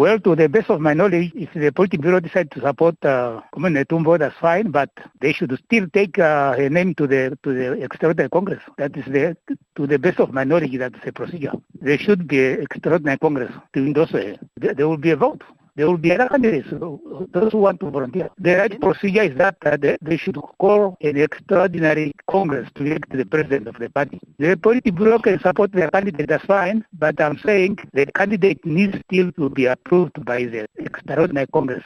Well, to the best of my knowledge, if the Politburo decide to support uh, Netumbo, that's fine, but they should still take uh, her name to the to the Extraordinary Congress. That is the, to the best of my knowledge, that's the procedure. There should be an Extraordinary Congress to endorse her. There will be a vote there will be other candidates, those who want to volunteer. The right procedure is that uh, they, should call an extraordinary Congress to elect the president of the party. The political Politburo can support their candidate, that's fine, but I'm saying the candidate needs still to be approved by the extraordinary Congress.